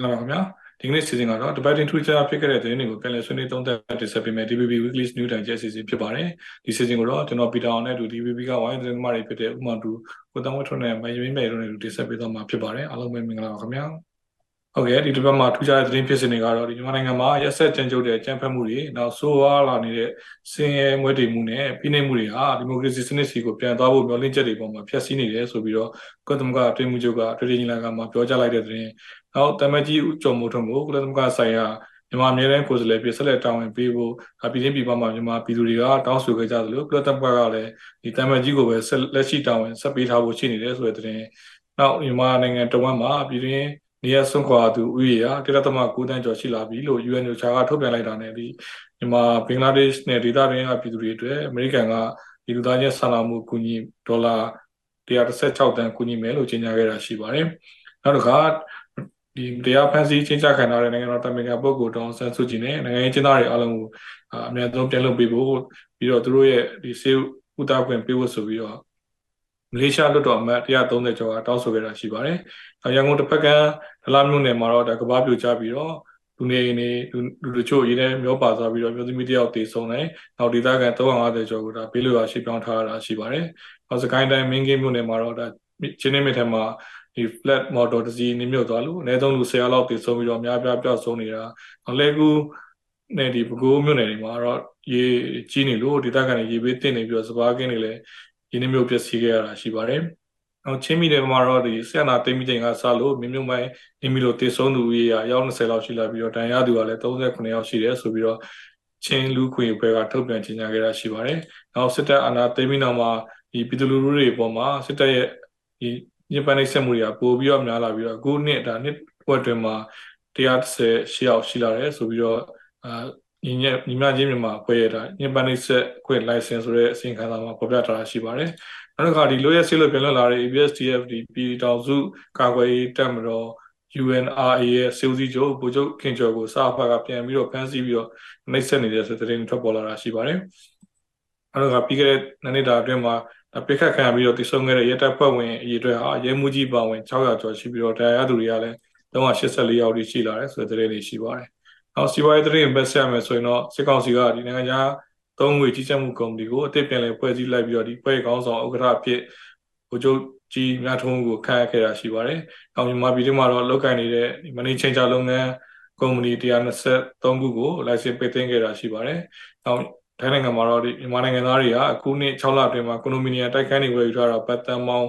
င်္ဂလာပါခင်ဗျာဒီကနေ့စီစဉ်ကတော့ debating to channel ဖြစ်ခဲ့တဲ့သတင်းတွေကိုပြန်လည်ဆွေးနွေးသုံးသပ်တင်ဆက်ပေးမယ် DBB Weekly News Time ကျအစီအစဉ်ဖြစ်ပါတယ်ဒီစီစဉ်ကိုတော့ကျွန်တော်ပီတာအောင်နဲ့တူ DBB ကဝိုင်းသတင်းသမားတွေဖြစ်တဲ့ဥမာတူကိုတန်းဝတ်ထွန်းနဲ့မယင်းမဲတို့နဲ့တူတင်ဆက်ပေးသွားမှာဖြစ်ပါတယ်အားလုံးပဲမင်္ဂလာပါခင်ဗျာဟုတ်ကဲ့ဒီတစ်ပတ်မှာထူးခြားတဲ့သတင်းဖြစ်စဉ်တွေကတော့ဒီမြန်မာနိုင်ငံမှာရက်ဆက်ကြမ်းကြုတ်တဲ့ကြမ်းဖက်မှုတွေနောက်ဆိုးဝါးလာနေတဲ့စင်ရဲမွဲတေမှုနဲ့ပြည်내မှုတွေဟာဒီမိုကရေစီစနစ်စီကိုပြန်သွားဖို့မျှော်လင့်ချက်တွေပေါ်မှာဖျက်ဆီးနေတယ်ဆိုပြီးတော့ကုလသမဂ္ဂအတွင်းမှုချုပ်ကတွေ့ရင်လာကမှာပြောကြားလိုက်တဲ့သတင်း နောက်တမကြီးဦးကျော်မိုးထွန်းကိုကုလသမဂ္ဂဆိုင်ရာမြန်မာအမြဲတမ်းကိုယ်စားလှယ်ပြည်ဆက်လက်တောင်းဝင်ပေးဖို့ပြည်ချင်းပြည်ပမှာမြန်မာပြည်သူတွေကတောင်းဆိုခဲ့ကြသလိုကုလသမဂ္ဂကလည်းဒီတမကြီးကိုပဲလက်ရှိတောင်းဝင်ဆက်ပေးထားဖို့ရှိနေတယ်ဆိုတဲ့သတင်းနောက်မြန်မာနိုင်ငံတဝမ်းမှာပြည်တွင်းနေရာဆုံးခွာသူဥယျာတိရသမ9တန်းကျော်ရှိလာပြီလို့ UN ကထုတ်ပြန်လိုက်တာနဲ့ဒီမြန်မာဘင်္ဂလားဒေ့ရှ်နဲ့ဒေသတွင်းကပြည်သူတွေအတွက်အမေရိကန်ကဒီလူသားချင်းစာနာမှုကူညီဒေါ်လာ116တန်းကူညီမယ်လို့ကြေညာခဲ့တာရှိပါတယ်။နောက်တစ်ခါ ဒီတရားဖန်ဆီးချင်းချခံထားတဲ့နိုင်ငံတော်တမန်ကပုဂ္ဂိုလ်တောင်းဆန်းစုကြည်နဲ့နိုင်ငံရေးကျင်းသားတွေအားလုံးကိုအများဆုံးပြန်လုပ်ပေးဖို့ပြီးတော့သူတို့ရဲ့ဒီစေဥတာခွင့်ပေးဖို့ဆိုပြီးတော့မလေးရှားလွှတ်တော်အမတ်130ကျော်ကတောင်းဆိုခဲ့တာရှိပါတယ်။ရန်ကုန်တစ်ဖက်ကဒလာမြို့နယ်မှာတော့ဒါကဘာပြိုချပြီးတော့လူနေနေလူတချို့ရေးနေမျောပါသွားပြီးတော့မျိုးသမီးတယောက်တည်ဆုံးတယ်။နောက်ဒေသခံ350ကျော်ကိုဒါပေးလို့ရရှိပြောင်းထားတာရှိပါတယ်။နောက်စကိုင်းတိုင်းမင်းကင်းမြို့နယ်မှာတော့ဒါချင်းနေမြစ်ထဲမှာ ဒီ flat motor တစ်စီးနည်းမြုပ်သွားလို့အနည်းဆုံးလူ10လောက်တည်ဆုံးပြီးတော့အများပြားပျောက်ဆုံးနေတာ။နောက်လဲကူနဲ့ဒီပဲခူးမြို့နယ်တွေမှာတော့ရေကြီးနေလို့ဒေသခံတွေရေဘေးတင်နေပြီးတော့စပါးကင်းတွေလည်းရင်းနှီးမြုပ်ပျက်စီးခဲ့ရတာရှိပါတယ်။နောက်ချင်းမီတွေမှာတော့ဒီဆက်နာတိမ်မီချိန်ကစလို့မြမြုံမိုင်းနေမီလိုတည်ဆုံးသူကြီးရာရောက်20လောက်ရှိလာပြီးတော့တန်ရသူကလည်း39ယောက်ရှိတယ်ဆိုပြီးတော့ချင်းလူခွေဘွဲကထုတ်ပြန်ကြေညာခဲ့တာရှိပါတယ်။နောက်စစ်တပ်အာဏာသိမ်းပြီးနောက်မှာဒီပြည်သူလူထုတွေအပေါ်မှာစစ်တပ်ရဲ့ဒီ ညပန်းနှိပ်စက်မှုတွေကပိုပြီးတော့များလာပြီးတော့အခုနှစ်ဒါနှစ်ဘက်တွင်မှာ130ယောက်ရှိလာတယ်ဆိုပြီးတော့အာညီညညီမချင်းမြန်မာဖွဲ့ရတာညပန်နိဆက်ခွင့် license ဆိုတဲ့အစီအခံစာမှာဖော်ပြထားတာရှိပါတယ်။နောက်တစ်ခါဒီလိုရဆေးလို့ပြန်လွတ်လာတဲ့ ABSDF ဒီပြည်တောင်စုကာကွယ်ရေးတပ်မတော် UNRA ရဲ့စေဦးစီးချုပ်ဗိုလ်ချုပ်ခင်ကျော်ကိုစာဖတ်ကပြန်ပြီးတော့ဖမ်းဆီးပြီးတော့နှိပ်စက်နေတဲ့ဆိုတဲ့သတင်းထွက်ပေါ်လာတာရှိပါတယ်။အဲ့တော့ပြီးခဲ့တဲ့နှစ်တာအတွင်းမှာ ပိခတ်ခံပြီးတော့တည်ဆုံခဲ့တဲ့ရဲတပ်ဖွဲ့ဝင်အရေးအတွက်ဟာရဲမှုကြီးပါဝင်600ကျော်ရှိပြီးတော့တရားရသူတွေကလည်း384ယောက်ထိရှိလာတယ်ဆိုတဲ့သတင်းတွေရှိပါတယ်။နောက်စီးပွားရေးသတင်းပဲဆက်ရမယ်ဆိုရင်တော့စစ်ကောင်စီကဒီနိုင်ငံခြားသုံးငွေကြီးကြပ်မှုကော်မတီကိုအသစ်ပြန်လည်ဖွဲ့စည်းလိုက်ပြီးတော့ဒီဖွဲ့ကောင်းဆောင်ဥက္ကဋ္ဌအဖြစ်ဗိုလ်ချုပ်ကြီးမြတ်ထုံးကိုခန့်အပ်ခဲ့တာရှိပါတယ်။နောက်မြန်မာပြည်မှာတော့လောက်ကိုင်နေတဲ့မနီချင်းချလုပ်ငန်းကုမ္ပဏီ123ခုကို license ပေးသိမ်းခဲ့တာရှိပါတယ်။နောက် ထိုင်းနိုင်ငံမှာတော့ဒီမြန်မာနိုင်ငံသားတွေကအခုနှစ်6လအတွင်းမှာကွန်ဒိုမီနီယံတိုက်ခန်းတွေဝယ်ယူထားတာပတ်သက်မောင်း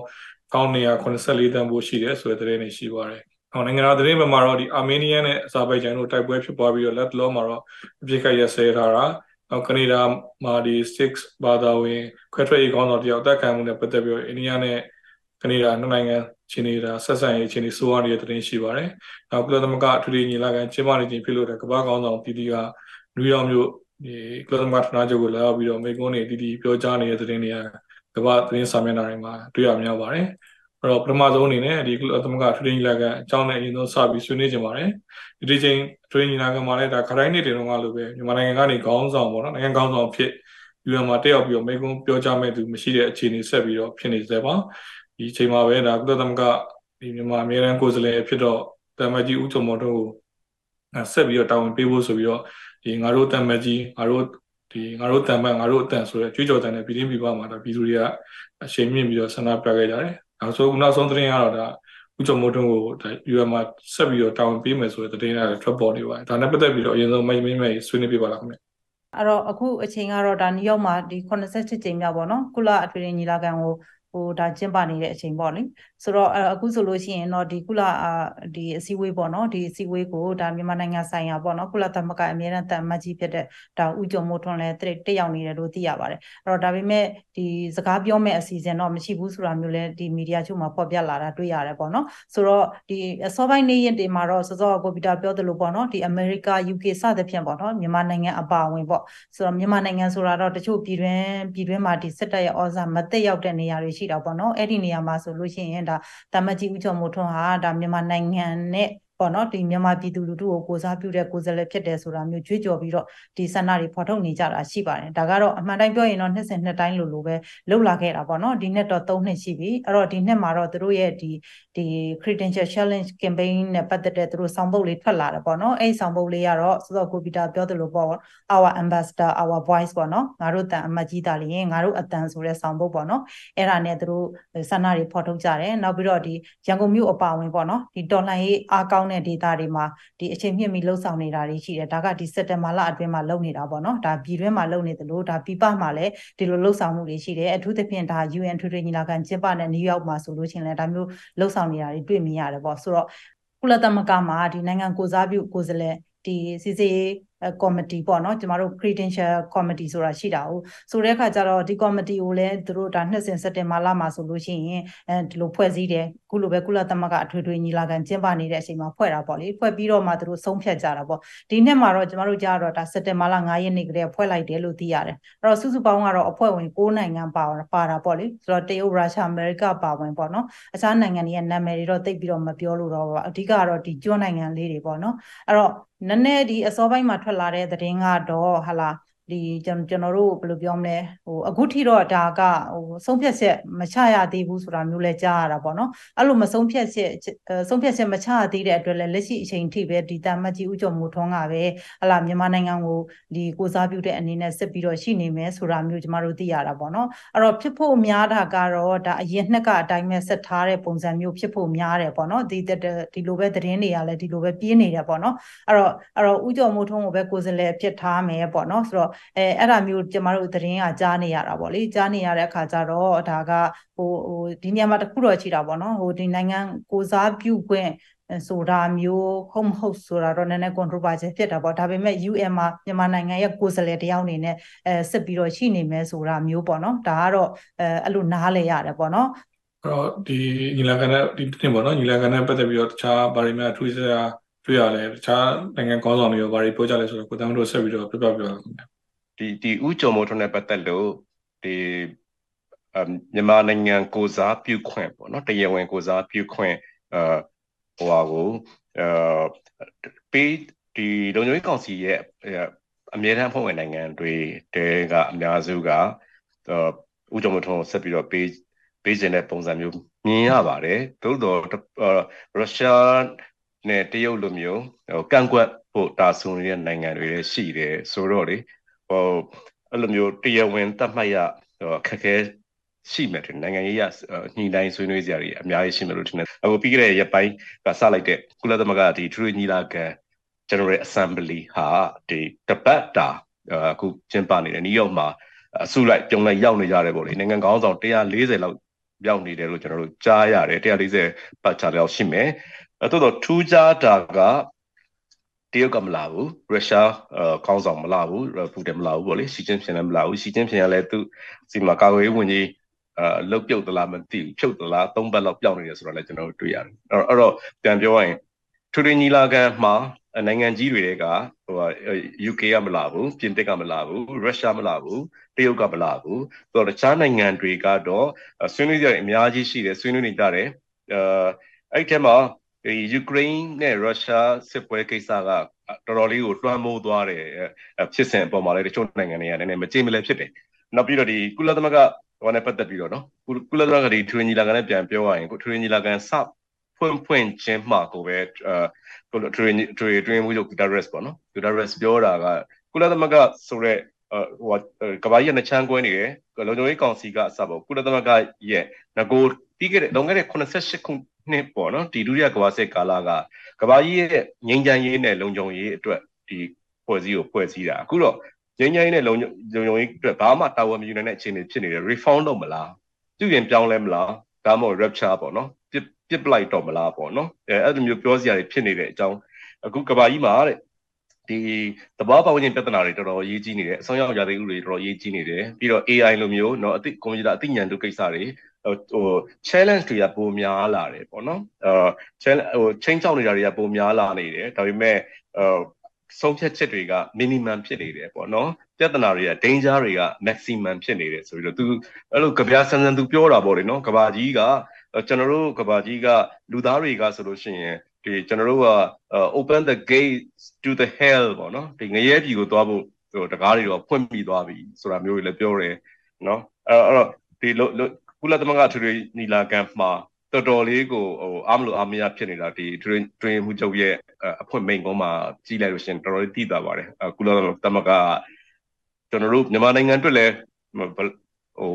1984တန်ဖိုးရှိတယ်ဆိုတဲ့သတင်းတွေရှိပါတယ်ဟောနိုင်ငံတော်သတင်းဘက်မှာတော့ဒီအာမေးနီးယားနဲ့အဇာဘိုင်ဂျန်တို့တိုက်ပွဲဖြစ်ပွားပြီးတော့လက်တလောမှာတော့အပြစ်ခတ်ရဆဲထားတာနောက်ကနေဒါမှာဒီ6ဘာသာဝင်ခွဲထွက်ရေးကောင်းဆောင်တယောက်တက်ခံမှုနဲ့ပတ်သက်ပြီးတော့အိန္ဒိယနဲ့ကနေဒါနှစ်နိုင်ငံချင်းနေတာဆက်ဆံရေးချင်းနေစိုးရနေတဲ့သတင်းရှိပါတယ်။နောက်ကုလသမဂ္ဂအထူးညီလာခံကျင်းပနေခြင်းဖြစ်လို့တဲ့ကမ္ဘာကောင်းဆောင်တီတီကနယူးယောက်မြို့ ဒီကုလသမဂ္ဂဌာနချုပ်ကိုလာပြီးတော့မိကုန်းနေတီတီပြောကြားနေတဲ့သတင်းတွေကကမ္ဘာသတင်းစာမျက်နှာတွေမှာတွေ့ရများပါတယ်။အဲ့တော့ပထမဆုံးအနေနဲ့ဒီသမဂ္ဂ training လာကအကြောင်းနဲ့အရင်ဆုံးစပြီးဆွေးနွေးကြပါတယ်ဒီဒီချိန် training လာကမှာလည်းဒါခရိုင်းနေတင်တော့ကလိုပဲမြန်မာနိုင်ငံကနေခေါင်းဆောင်ပေါ့နော်နိုင်ငံခေါင်းဆောင်ဖြစ် UN မှာတက်ရောက်ပြီးတော့မိကုံပြောကြားမဲ့သူမရှိတဲ့အခြေအနေဆက်ပြီးတော့ဖြစ်နေသေးပါဒီချိန်မှာပဲဒါကုလသမဂ္ဂဒီမြန်မာအမြဲတမ်းကိုယ်စားလှယ်ဖြစ်တော့တမကြီးဦးချုံမော်တို့ကိုဆက်ပြီးတော့တာဝန်ပေးဖို့ဆိုပြီးတော့ ဒီငါတို့တမကြီးငါတို့ဒီငါတို့တန်မတ်ငါတို့အတန်ဆိုတဲ့ကြွေးကြော်တန်တဲ့ပြည်တွင်းပြည်ပမှာဒါပြည်သူတွေကအချိန်မြင့်ပြီးတော့ဆန္ဒပြခဲ့ကြတယ်နောက်ဆုံးနောက်ဆုံးသတင်းကတော့ဒါဦးကျော်မိုးထွန်းကိုဒါ UM မှာဆက်ပြီးတော့တာဝန်ပေးမယ်ဆိုတဲ့သတင်းတွေကထွက်ပေါ်နေပါတယ်ဒါနဲ့ပတ်သက်ပြီးတော့အရင်ဆုံးမိတ်မိတ်မိတ်ဆွေးနွေးပြပါလားခင်ဗျအဲ့တော့အခုအချိန်ကတော့ဒါနယူးယောက်မှာဒီ86ကြိမ်မြောက်ပေါ့နော်ကုလအထွေထွေညီလာခံကိုဟိုဒါကျင်းပနေတဲ့အချိန်ပေါ့လေ ဆိုတော့အခုဆိုလို့ရှိရင်တော့ဒီကုလဒီအစည်းအဝေးပေါ့နော်ဒီအစည်းအဝေးကိုဒါမြန်မာနိုင်ငံဆိုင်ရာပေါ့နော်ကုလသမဂ္ဂအမြဲတမ်းတန်မတ်ကြီးဖြစ်တဲ့ဒါဦးကျော်မိုးထွန်းလည်းတက်ရောက်နေတယ်လို့သိရပါတယ်အဲ့တော့ဒါပေမဲ့ဒီစကားပြောမဲ့အစီအစဉ်တော့မရှိဘူးဆိုတာမျိုးလဲဒီမီဒီယာချုပ်မှာဖော်ပြလာတာတွေ့ရတယ်ပေါ့နော်ဆိုတော့ဒီအစောပိုင်းနေ့ရက်တွေမှာတော့စောစောကိုပီတာပြောသလိုပေါ့နော်ဒီအမေရိက UK စသဖြင့်ပေါ့နော်မြန်မာနိုင်ငံအပါအဝင်ပေါ့ဆိုတော့မြန်မာနိုင်ငံဆိုတာတော့တချို့ပြည်တွင်းပြည်တွင်းမှာဒီစစ်တပ်ရဲ့ဩဇာမတက်ရောက်တဲ့နေရာတွေရှိတာပေါ့နော်အဲ့ဒီနေရာမှာဆိုလို့ရှိရင်ဒါတာမတ်ကြီးဦးကျော်မိုးထွန်းဟာဒါမြန်မာနိုင်ငံနဲ့ ပေါ့နော်ဒီမြန်မာပြည်သူလူထုကိုကိုစားပြုတဲ့ကိုယ်စားလှယ်ဖြစ်တယ်ဆိုတာမျိုးကြွေးကြော်ပြီးတော့ဒီဆန္ဒတွေဖော်ထုတ်နေကြတာရှိပါတယ်ဒါကတော့အမှန်တိုင်းပြောရင်တော့နှစ်စဉ်နှစ်တိုင်းလိုလိုပဲလှုပ်လာခဲ့တာပေါ့နော်ဒီနှစ်တော့၃နှစ်ရှိပြီအဲ့တော့ဒီနှစ်မှာတော့သူတို့ရဲ့ဒီဒီ credential challenge campaign နဲ့ပတ်သက်တဲ့သူတို့ဆောင်ပုဒ်လေးထွက်လာတယ်ပေါ့နော်အဲ့ဆောင်ပုဒ်လေးကတော့စောစောကိုပီတာပြောသလိုပေါ့ our ambassador our voice ပေါ့နော်ငါတို့တန်အမတ်ကြီးတာလျင်ငါတို့အတန်ဆိုတဲ့ဆောင်ပုဒ်ပေါ့နော်အဲ့ဒါနဲ့သူတို့ဆန္ဒတွေဖော်ထုတ်ကြတယ်နောက်ပြီးတော့ဒီရန်ကုန်မြို့အပါအဝင်ပေါ့နော်ဒီတော်လှန်ရေးအားကောင်းတဲ့ဒေသတွေမှာဒီအချိန်မြင့်ပြီးလှုပ်ဆောင်နေတာတွေရှိတယ်ဒါကဒီစက်တဘာလအတွင်းမှာလုပ်နေတာပေါ့နော်ဒါပြည်တွင်းမှာလုပ်နေတယ်လို့ဒါပြည်ပမှာလည်းဒီလိုလှုပ်ဆောင်မှုတွေရှိတယ်အထူးသဖြင့်ဒါ UN ထွေထွေညီလာခံကျင်းပတဲ့နယူးယောက်မှာဆိုလို့ရှိရင်လည်းဒါမျိုးလှုပ်ဆောင်နေတာတွေတွေ့မြင်ရတယ်ပေါ့ဆိုတော့ကုလသမဂ္ဂမှာဒီနိုင်ငံကိုစားပြုကိုယ်စားလှယ်ဒီစီစီကော် မတီပေါ့နော်ကျမတို့ credential committee ဆိုတာရှိတာဟုတ်ဆိုတဲ့အခါကျတော့ဒီ committee ကိုလည်းသူတို့ဒါနှစ်စဉ်စက်တင်ဘာလမှာဆိုလို့ရှိရင်အဲဒီလိုဖွဲ့စည်းတယ်ခုလိုပဲကုလသမဂ္ဂအထွေထွေညီလာခံကျင်းပနေတဲ့အချိန်မှာဖွဲ့တာပေါ့လေဖွဲ့ပြီးတော့မှသူတို့ဆုံးဖြတ်ကြတာပေါ့ဒီနှစ်မှာတော့ကျမတို့ကြားတော့ဒါစက်တင်ဘာလ9ရက်နေ့ကလေးဖွဲ့လိုက်တယ်လို့သိရတယ်အဲ့တော့စုစုပေါင်းကတော့အဖွဲ့ဝင်9နိုင်ငံပါပါတာပေါ့လေဆိုတော့တရုတ်ရုရှားအမေရိကပါဝင်ပေါ့နော်အခြားနိုင်ငံတွေရဲ့နာမည်တွေတော့သိပြီးတော့မပြောလို့တော့အဓိကကတော့ဒီကျွန်းနိုင်ငံလေးတွေပေါ့နော်အဲ့တော့ နည်းနည်းဒီအစောပိုင်းမှာထွက်လာတဲ့သတင်းကတော့ဟာလာ ဒီကျွန်ကျွန်တော်တို့ဘယ်လိုပြောမလဲဟိုအခုထိတော့ဒါကဟိုဆုံးဖြတ်ချက်မချရသေးဘူးဆိုတာမျိုးလဲကြားရတာပေါ့နော်အဲ့လိုမဆုံးဖြတ်ချက်ဆုံးဖြတ်ချက်မချရသေးတဲ့အတွက်လဲလက်ရှိအချိန်ထိပဲဒီတာမတ်ကြီးဦးကျော်မိုးထွန်းကပဲဟလာမြန်မာနိုင်ငံကိုဒီကိုစားပြုတဲ့အနေနဲ့စစ်ပြီးတော့ရှိနေမယ်ဆိုတာမျိုးကျမတို့သိရတာပေါ့နော်အဲ့တော့ဖြစ်ဖို့များတာကတော့ဒါအရင်နှစ်ကအတိုင်းပဲဆက်ထားတဲ့ပုံစံမျိုးဖြစ်ဖို့များတယ်ပေါ့နော်ဒီဒီလိုပဲသတင်းတွေကလည်းဒီလိုပဲပြင်းနေတယ်ပေါ့နော်အဲ့တော့အဲ့တော့ဦးကျော်မိုးထွန်းကိုပဲကိုယ်စားလှယ်ဖြစ်ထားမယ်ပေါ့နော်ဆိုတော့အဲအဲ့ဒါမျိုးကျမတို့သတင်းကကြားနေရတာပေါ့လေကြားနေရတဲ့အခါကျတော့ဒါကဟိုဟိုဒီနေရာမှာတခုတော့ရှိတာပေါ့နော်ဟိုဒီနိုင်ငံကိုစားပြုခွင့်ဆိုတာမျိုးဟုတ်မဟုတ်ဆိုတာတော့နည်းနည်း controversy ဖြစ်တာပေါ့ဒါပေမဲ့ UN မှာမြန်မာနိုင်ငံရဲ့ကိုယ်စားလှယ်တယောက်အနေနဲ့အဲစစ်ပြီးတော့ရှိနေမယ်ဆိုတာမျိုးပေါ့နော်ဒါကတော့အဲအဲ့လိုနားလဲရတယ်ပေါ့နော်အဲ့တော့ဒီညီလာခံနဲ့ဒီတင်ပေါ့နော်ညီလာခံနဲ့ပတ်သက်ပြီးတော့တခြားဘာတွေများထွေးစရာတွေ့ရလဲတခြားနိုင်ငံကောင်းဆောင်တွေရောဘာတွေပြောကြလဲဆိုတော့ကိုတန်းတို့ဆက်ပြီးတော့ပြပြပြပါခင်ဗျာ ဒီဒီဥကြုံမိုးထွန်းနဲ့ပတ်သက်လို့ဒီမြန်မာနိုင်ငံကိုစားပြုခွင့်ပေါ့နော်တရားဝင်ကိုစားပြုခွင့်အာဟိုဟာကိုအာပေးဒီလုံခြုံရေးကောင်စီရဲ့အမြဲတမ်းဖွဲ့ဝင်နိုင်ငံတွေတဲကအများစုကဥကြုံမထုံးဆက်ပြီးတော့ပေးပေးခြင်းတဲ့ပုံစံမျိုးမြင်ရပါတယ်သို့တော့ရုရှားနဲ့တရုတ်လိုမျိုးဟိုကန့်ကွက်ဖို့တာဆူနေတဲ့နိုင်ငံတွေလည်းရှိတယ်ဆိုတော့လေ ဟိုအဲ့လိုမျိုးတရားဝင်တတ်မှတ်ရခက်ခဲရှိမယ်ထင်နိုင်ငံရေးရညှိနှိုင်းဆွေးနွေးကြရအများကြီးရှိမယ်လို့ထင်တယ်အခုပြီးခဲ့တဲ့ရက်ပိုင်းကစလိုက်တဲ့ကုလသမဂ္ဂဒီထရီညီလာခံ General Assembly ဟာဒီတပတ်တာအခုကျင်းပနေတယ်နယူးယောက်မှာအစုလိုက်ပြုံလိုက်ရောက်နေကြတယ်ပေါ့လေနိုင်ငံကောင်းဆောင်140လောက်ရောက်နေတယ်လို့ကျွန်တော်တို့ကြားရတယ်140ပတ်ချာလောက်ရှိမယ်အဲတော့ထူးခြားတာက တရုတ်ကမလာဘူးရုရှားခေါင်းဆောင်မလာဘူးပူတင်မလာဘူးပေါ့လေရှီကျင်းဖျင်လည်းမလာဘူးရှီကျင်းဖျင်ကလည်းသူစီမှာကာကွယ်ရေးဝန်ကြီးအာလုတ်ပြုတ်သလားမသိဘူးဖြုတ်သလားသုံးပတ်လောက်ပျောက်နေတယ်ဆိုတော့လည်းကျွန်တော်တို့တွေ့ရတယ်အဲ့တော့ပြန်ပြောရရင်ထူထူညီလာခံမှာနိုင်ငံကြီးတွေကဟို UK ကမလာဘူးပြင်သစ်ကမလာဘူးရုရှားမလာဘူးတရုတ်ကမလာဘူးဆိုတော့တခြားနိုင်ငံတွေကတော့ဆွေးနွေးကြတယ်အများကြီးရှိတယ်ဆွေးနွေးနေကြတယ်အဲအဲ့ထဲမှာဒီ ယူကရိန်းနဲ့ရုရှားစစ်ပွဲကိစ္စကတော်တော်လေးကိုတွန်းမိုးသွားတယ်ဖြစ်စဉ်အပေါ်မှာလည်းတချို့နိုင်ငံတွေကနည်းနည်းမကြေမလဲဖြစ်တယ်နောက်ပြီးတော့ဒီကုလသမဂ္ဂဟိုနဲ့ပတ်သက်ပြီးတော့နော်ကုလသမဂ္ဂဒီထရီညီလာခံနဲ့ပြန်ပြောရရင်ထရီညီလာခံစဖွင့်ဖွင့်ချင်းမှကိုပဲအဲထရီထရီတွင်းမှုချုပ်ဂူတာရက်စ်ပေါ့နော်ဂူတာရက်စ်ပြောတာကကုလသမဂ္ဂဆိုတဲ့ဟိုကဘာကြီးကနှချမ်းကွဲနေတယ်လုံခြုံရေးကောင်စီကအစပေါ့ကုလသမဂ္ဂရဲ့ငကိုပြီးခဲ့တဲ့လုံခဲ့တဲ့88ခု နှစ်ပေါ့နော်ဒီဒုတိယကမ္ဘာစစ်ကာလကကမ္ဘာကြီးရဲ့ငြိမ်းချမ်းရေးနဲ့လုံခြုံရေးအတွက်ဒီဖွဲ့စည်းကိုဖွဲ့စည်းတာအခုတော့ငြိမ်းချမ်းရေးနဲ့လုံခြုံရေးအတွက်ဘာမှတာဝန်မယူနိုင်တဲ့အခြေအနေဖြစ်နေတယ် reform တော့မလားပြုပြင်ပြောင်းလဲမလားဒါမှမဟုတ် rapture ပေါ့နော်ပြစ်ပြစ်ပလိုက်တော့မလားပေါ့နော်အဲအဲ့လိုမျိုးပြောစရာတွေဖြစ်နေတဲ့အကြောင်းအခုကမ္ဘာကြီးမှာတဲ့ဒီတဘာပတ်ဝန်းကျင်ပြဿနာတွေတော်တော်ရေးကြီးနေတယ်အဆောင်ရောက်ရာသီဥတွေတော်တော်ရေးကြီးနေတယ်ပြီးတော့ AI လိုမျိုးเนาะအသိကွန်ပျူတာအသိဉာဏ်တို့ကိစ္စတွေ ဟို challenge တွေကပိုများလာတယ်ပေါ့နော်အဲ challenge ဟိုချိန်ချောက်နေတာတွေကပိုများလာနေတယ်ဒါပေမဲ့ဟိုဆုံးဖြတ်ချက်တွေက minimum ဖြစ်နေတယ်ပေါ့နော်ပြဿနာတွေက danger တွေက maximum ဖြစ်နေတယ်ဆိုပြီးတော့ तू အဲ့လိုကြပြဆန်းဆန်း तू ပြောတာပေါ့လေနော်ကဘာကြီးကကျွန်တော်တို့ကဘာကြီးကလူသားတွေကဆိုလို့ရှိရင်ဒီကျွန်တော်တို့က open the gates to the hell ပေါ့နော်ဒီငရဲပြည်ကိုသွားဖို့ဟိုတကားတွေတော့ဖွင့်ပြီးသွားပြီဆိုတာမျိုးတွေလည်းပြောတယ်နော်အဲ့တော့ဒီ ကုလသမဂ္ဂထွေထွေညီလာခံမှာတော်တော်လေးကိုဟိုအားမလို့အားမရဖြစ်နေတာဒီ train train မှုချုပ်ရဲ့အဖွင့်မိန်ကုန်းမှာကြီးလိုက်လို့ရှင်တော်တော်လေးသိတာပါတယ်ကုလသမဂ္ဂကျွန်တော်တို့မြန်မာနိုင်ငံအတွက်လည်းဟို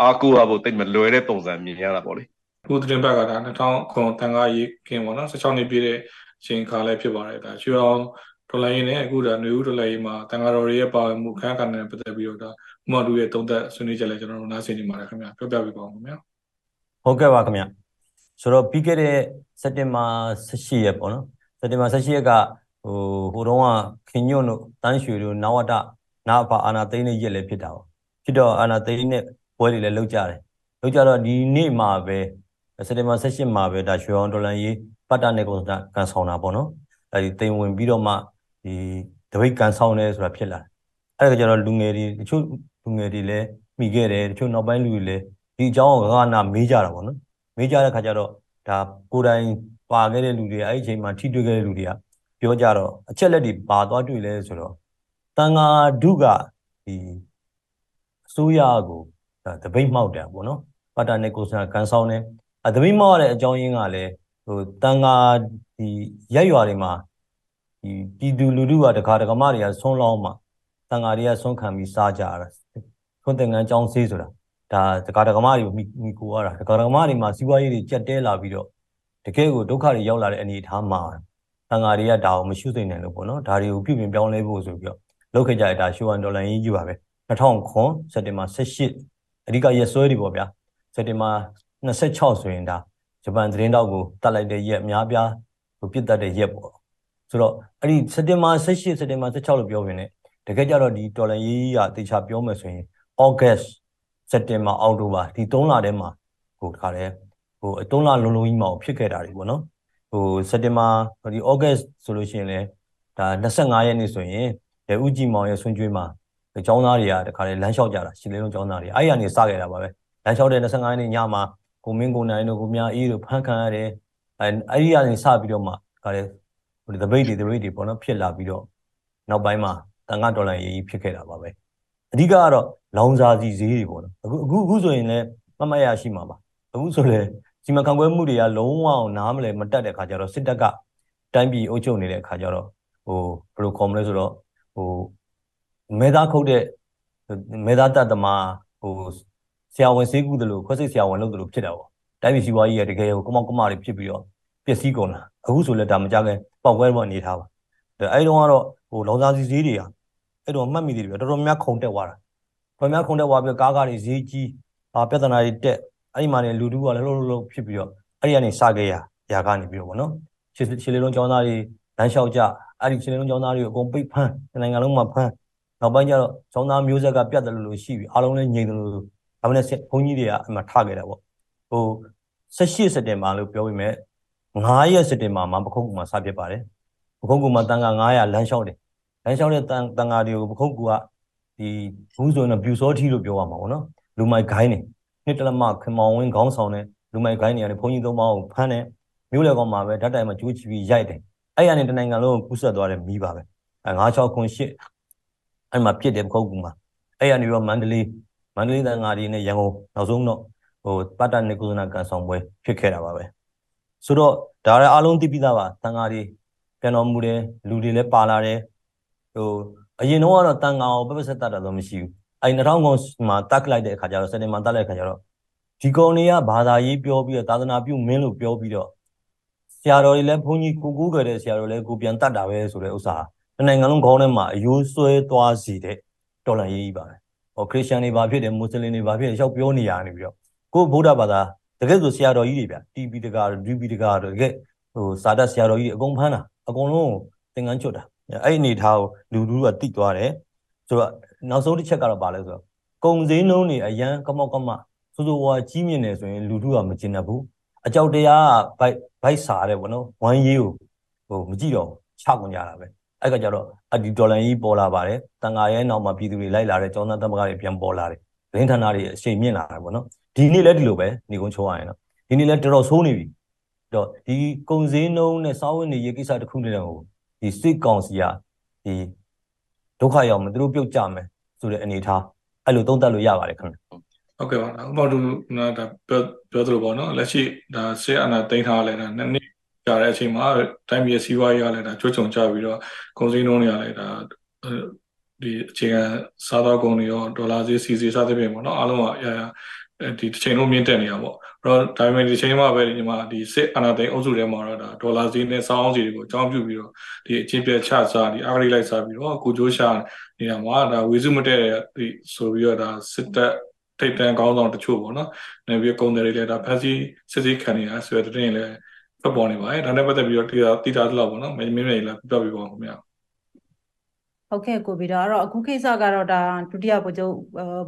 အားကိုးရဖို့တိတ်မလွယ်တဲ့ပုံစံမြင်ရတာပေါ့လေခုတင်ဘက်ကဒါ2000ခွန်တန်ခါရေးကင်းပေါ့နော်16နှစ်ပြည့်တဲ့အချိန်ခါလည်းဖြစ်ပါတယ်ဒါရွှေအောင်ဒေါ်လာရင်းနဲ့အခုဒါနွေဦးဒေါ်လာရင်းမှာတန်ခါတော်တွေရဲ့ပါဝင်မှုခန်းခါနဲ့ပတ်သက်ပြီးတော့ဒါ ဥမတူရဲ့သုံးသက်ဆွေးနွေးချက်လည်းကျွန်တော်တို့နားဆင်နေပါတယ်ခင်ဗျာပြောပြပေးပါဦးခင်ဗျာဟုတ်ကဲ့ပါခင်ဗျာဆိုတော့ပြီးခဲ့တဲ့စက်တင်ဘာ18ရက်ပေါ့နော်စက်တင်ဘာ18ရက်ကဟိုဟိုတုန်းကခင်ညွန့်တို့တန်းရွှေတို့နဝတနာဖာအာနာသိန်းနဲ့ရက်လည်းဖြစ်တာပေါ့ဖြစ်တော့အာနာသိန်းနဲ့ပွဲတွေလည်းလုပ်ကြတယ်လုပ်ကြတော့ဒီနေ့မှာပဲစက်တင်ဘာ18မှာပဲဒါရွှေအောင်ဒေါ်လာရေးပတ်တာနဲ့ကုန်စကန်ဆောင်တာပေါ့နော်အဲဒီတင်ဝင်ပြီးတော့မှဒီတပိတ်ကန်ဆောင်တယ်ဆိုတာဖြစ်လာအဲ့ဒါကြတော့လူငယ်တွေတချို့ လူငယ်တွေလည်းမိခဲ့တယ်တချို့နောက်ပိုင်းလူတွေလည်းဒီအကြောင်းကိုကနာမေးကြတာပေါ့နော်မေးကြတဲ့ခါကျတော့ဒါကိုယ်တိုင်ပါခဲ့တဲ့လူတွေအဲ့ဒီအချိန်မှာထိတွေ့ခဲ့တဲ့လူတွေကပြောကြတော့အချက်လက်တွေပါသွားတွေ့လဲဆိုတော့တန်ဃာဒုကဒီအစိုးရကိုတပိတ်မှောက်တယ်ပေါ့နော်ပတ္တနေကိုစနာကန်ဆောင်တယ်အတပိတ်မှောက်ရတဲ့အကြောင်းရင်းကလည်းဟိုတန်ဃာဒီရက်ရွာတွေမှာဒီပြည်သူလူထုကတခါတကမတွေကဆွန်းလောင်းမှာတန်ဃာတွေကဆွန်းခံပြီးစားကြတာ ခွန်းသင်္ကန်းကျောင်းဆေးဆိုတာဒါတကာတကမတွေကိုမိကိုရတာတကာတကမတွေမှာစီးပွားရေးတွေကြက်တဲလာပြီးတော့တကယ်ကိုဒုက္ခတွေရောက်လာတဲ့အနေအထားမှာတန်ဃာတွေကဒါကိုမရှုသိနိုင်လို့ပေါ့နော်ဒါတွေကိုပြုပြင်ပြောင်းလဲဖို့ဆိုပြီးတော့လုပ်ခဲ့ကြတဲ့ဒါရှူဝမ်ဒေါ်လာရင်းကြီးပါပဲ2009စက်တင်ဘာ18အဓိကရက်စွဲတွေပေါ့ဗျာစက်တင်ဘာ26ဆိုရင်ဒါဂျပန်သတင်းတောက်ကိုတတ်လိုက်တဲ့ရက်အများပြားကိုပြစ်တတ်တဲ့ရက်ပေါ့ဆိုတော့အဲ့ဒီစက်တင်ဘာ18စက်တင်ဘာ16လို့ပြောပြနေတကယ်ကြတော့ဒီဒေါ်လာရေးကတေချာပြောမယ်ဆိုရင် August စက်တင်ဘာအောက်တိုဘာဒီ3လထဲမှာဟိုတခါလဲဟို3လလုံးလုံးကြီးမှာဖြစ်ခဲ့တာတွေပေါ့နော်ဟိုစက်တင်ဘာဒီဩဂတ်ဆိုလို့ရှိရင်လည်းဒါ25ရက်နေ့ဆိုရင်လေဦးကြည်မောင်ရဲ့ဆွန့်ကျွေးမှာကျောင်းသားတွေကတခါလေလမ်းလျှောက်ကြတာရှစ်လေးလုံးကျောင်းသားတွေအဲ့ရနေစခဲ့တာပါပဲလမ်းလျှောက်တဲ့25ရက်နေ့ညမှာကိုမင်းကိုနိုင်တို့ကိုမြအေးတို့ဖမ်းခံရတယ်အဲအဲ့ဒီကနေစပြီးတော့မှတခါလေဟိုဒီ debate တွေ debate တွေပေါ့နော်ဖြစ်လာပြီးတော့နောက်ပိုင်းမှာတန်ခါဒေါ်လာရေးကြီးဖြစ်ခဲ့တာပါပဲ အဓိကကတော့လောင်စာစီဈေးတွေပေါ့နော်အခုအခုအခုဆိုရင်လည်းမမရရှိမှာပါအခုဆိုလည်းစီမံခန့်ခွဲမှုတွေကလုံးဝအောင်နားမလဲမတက်တဲ့ခါကျတော့စစ်တပ်ကတိုင်းပြည်အုပ်ချုပ်နေတဲ့ခါကျတော့ဟိုဘယ်လိုခေါ်မလဲဆိုတော့ဟိုမဲသားခုတ်တဲ့မဲသားတတ်သမားဟိုဆရာဝန်စေးကူးတယ်လို့ခွဲစိတ်ဆရာဝန်လုပ်တယ်လို့ဖြစ်တာပေါ့တိုင်းပြည်စီးပွားရေးရတကယ်ကိုကမောက်ကမတွေဖြစ်ပြီးတော့ပျက်စီးကုန်တာအခုဆိုလည်းဒါမကြခင်ပေါက်ကွဲတော့အနေထားပါအဲတုန်းကတော့ဟိုလောင်စာစီဈေးတွေက အဲ့တော့မှတ်မိသေးတယ်တော်တော်များခုံတက်သွားတာတော်များခုံတက်သွားပြီးကားကားတွေဈေးကြီးအာပြဿနာတွေတက်အဲ့ဒီမှာနေလူတူကလည်းလှုပ်လှုပ်လှုပ်ဖြစ်ပြီးတော့အဲ့ဒီကနေစခဲ့ရရာကနေပြီးတော့ဗောနော်ခြေခြေလေးလုံးကျောင်းသားတွေလမ်းလျှောက်ကြအဲ့ဒီခြေလေးလုံးကျောင်းသားတွေအကုန်ပိတ်ဖမ်းနိုင်ငံလုံးမှာဖမ်းနောက်ပိုင်းကျတော့ကျောင်းသားမျိုးဆက်ကပြတ်တယ်လို့လို့ရှိပြီအားလုံးလည်းငြိမ်တယ်လို့ဒါမှလည်းဘုန်းကြီးတွေကအဲ့မှာထခဲ့တာပေါ့ဟို18စက်တင်ဘာလို့ပြောပြီးမဲ့9ရက်စက်တင်ဘာမှာပခုံးကူမှာစပြစ်ပါတယ်ပခုံးကူမှာတန်ခါ900လမ်းလျှောက်တယ်လ မ်းလျှောက်တဲ့တန်တန်ဃာတွေကိုပခုတ်ကူကဒီဘူးဆိုရင်ပြူစောထီလို့ပြောရမှာပေါ့နော်လူမိုက်ဂိုင်းနေနှစ်တလမခင်မောင်ဝင်းခေါင်းဆောင်တဲ့လူမိုက်ဂိုင်းနေရတယ်ဘုန်းကြီးသုံးပါးကိုဖမ်းတယ်မြို့လေကောင်မှာပဲဓာတ်တိုင်မှာကျိုးချပြီးရိုက်တယ်အဲ့ရနေတနိုင်ငံလုံးကိုကူးဆက်သွားတယ်မီးပါပဲအဲ96ခွန်8အဲ့မှာပြစ်တယ်ပခုတ်ကူမှာအဲ့ရနေပြီးတော့မန္တလေးမန္တလေးတန်ဃာတွေနဲ့ရန်ကုန်နောက်ဆုံးတော့ဟိုပတ္တနေကုသနာကန်ဆောင်ပွဲဖြစ်ခဲ့တာပါပဲဆိုတော့ဒါလည်းအားလုံးသိပြီးသားပါတန်ဃာတွေပြန်တော်မူတယ်လူတွေလည်းပါလာတယ် ဟိုအရင်တော့ကတော့တန်ကောင်ပပဆက်တတ်တာတော့မရှိဘူးအဲ2000ခုမှာတက်လိုက်တဲ့အခါကျတော့စတင်မှာတက်လိုက်တဲ့အခါကျတော့ဒီကောင်တွေကဘာသာရေးပြောပြီးတော့သာသနာပြုမင်းလို့ပြောပြီးတော့ဆရာတော်တွေလည်းဘုန်းကြီးကိုကိုးကြတဲ့ဆရာတော်လည်းကိုပြန်တတ်တာပဲဆိုတဲ့ဥစ္စာနိုင်ငံလုံးခေါင်းထဲမှာအယိုးဆွဲသွားစီတဲ့တော်လန်ရေးကြီးပါပဲဟောခရစ်ယာန်တွေဘာဖြစ်တယ်မွတ်စလင်တွေဘာဖြစ်တယ်ရောက်ပြောနေရနေပြီးတော့ကိုဗုဒ္ဓဘာသာတကယ်ဆိုဆရာတော်ကြီးတွေဗျ TP တကာ DP တကာတကယ်ဟိုစာတတ်ဆရာတော်ကြီးတွေအကုန်ဖမ်းတာအကုန်လုံးသင်္ကန်းချွတ်တာ အဲ့အနေထားကိုလူလူကတိသွားတယ်ဆိုတော့နောက်ဆုံးတစ်ချက်ကတော့ပါလဲဆိုတော့ကုံစင်းလုံးတွေအရန်ကမောက်ကမဆိုဆိုဝါကြီးမြင့်နေဆိုရင်လူလူကမကျင်တတ်ဘူးအကြောက်တရားကဘိုက်ဘိုက်စားတယ်ဗောနော်ဝမ်းရေးကိုဟိုမကြည့်တော့ချကုန်ကြတာပဲအဲ့ကကြတော့အဒီဒေါ်လာကြီးပေါ်လာပါတယ်တန်ဃာရဲ့နောက်မှာပြည်သူတွေလိုက်လာတယ်ကျောင်းသားသမဂ္ဂတွေပြန်ပေါ်လာတယ်ရင်းဌာနတွေအရှိန်မြင့်လာတယ်ဗောနော်ဒီနေ့လည်းဒီလိုပဲနေကုန်းချိုးရရင်တော့ဒီနေ့လည်းတော်တော်ဆိုးနေပြီတော့ဒီကုံစင်းနှုံးနဲ့စာဝတ်နေရေးကိစ္စတစ်ခုနဲ့တော့ ဒီစစ်ကောင်စီကဒီဒုက္ခရောက်မယ်သူတို့ပြုတ်ကြမယ်ဆိုတဲ့အနေထားအဲ့လိုသုံးသပ်လို့ရပါတယ်ခင်ဗျဟုတ်ကဲ့ပါဥပမာတို့ဒါပြောပြောသလိုပေါ့နော်လက်ရှိဒါဆေးအနာသိမ်းထားလဲဒါနှစ်နှစ်ကြာတဲ့အချိန်မှာတိုင်းပြည်စီးပွားရေးကလည်းဒါကြွချုံကြပြီးတော့ကုန်စည်နှုန်းတွေကလည်းဒါဒီအခြေခံစားသောက်ကုန်တွေရောဒေါ်လာဈေးစီစီစသဖြင့်ပေါ့နော်အားလုံးကရရ ဒီတစ်ချိန်လုံးမြင့်တက်နေတာပေါ့အဲ့တော့ဒါပေမဲ့ဒီချိန်မှာပဲဒီမှာဒီစစ်အာဏာသိမ်းအုပ်စုထဲမှာတော့ဒါဒေါ်လာဈေးနဲ့စောင်းစီတွေကိုအကြောင်းပြုပြီးတော့ဒီအချင်းပြတ်ချစားဒီအာဂရိလိုက်စားပြီးတော့ကိုကျိုးရှာနေတာမှာဒါဝေစုမတဲ့ဒီဆိုပြီးတော့ဒါစစ်တပ်ထိတ်တန့်ကောင်းဆောင်တချို့ပေါ့နော်။နေပြီးကုန်တယ်တွေလည်းဒါဖက်စီစစ်စစ်ခံနေတာဆိုတဲ့တဲ့လည်းဖတ်ပေါ်နေပါတယ်။ဒါနဲ့ပတ်သက်ပြီးတော့တိတာတိတာတော့ပေါ့နော်။မင်းမင်းလေးလည်းပြပြပြပါဦးခင်ဗျာ။ ဟုတ်ကဲ့ကိုဗီဒါအဲ့တော့အခုကိစ္စကတော့ဒါဒုတိယဗိုလ်ချုပ်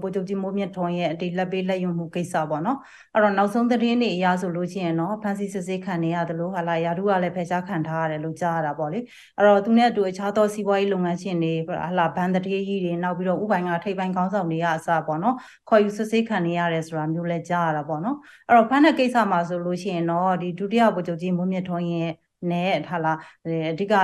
ဗိုလ်ချုပ်ကြီးမိုးမြင့်ထွန်းရဲ့အတိလက်ပေးလက်ယုံမှုကိစ္စပေါ့နော်အဲ့တော့နောက်ဆုံးသတင်းတွေအရဆိုလို့ရှိရင်တော့ဖန်စီစစ်ဆေးခံနေရတယ်လို့ဟာလာယာတုကလည်းဖယ်ရှားခံထားရတယ်လို့ကြားရတာပေါ့လေအဲ့တော့သူနဲ့အတူအခြားသောစီးပွားရေးလုပ်ငန်းရှင်တွေဟာလာဘန်တတိကြီးတွေနောက်ပြီးတော့ဥပိုင်ကထိပ်ပိုင်းကောင်းဆောင်တွေကအစပေါ့နော်ခေါ်ယူစစ်ဆေးခံနေရတယ်ဆိုတာမျိုးလည်းကြားရတာပေါ့နော်အဲ့တော့ဖန်တဲ့ကိစ္စမှာဆိုလို့ရှိရင်တော့ဒီဒုတိယဗိုလ်ချုပ်ကြီးမိုးမြင့်ထွန်းရဲ့ နဲ့ဟာလာအဓိက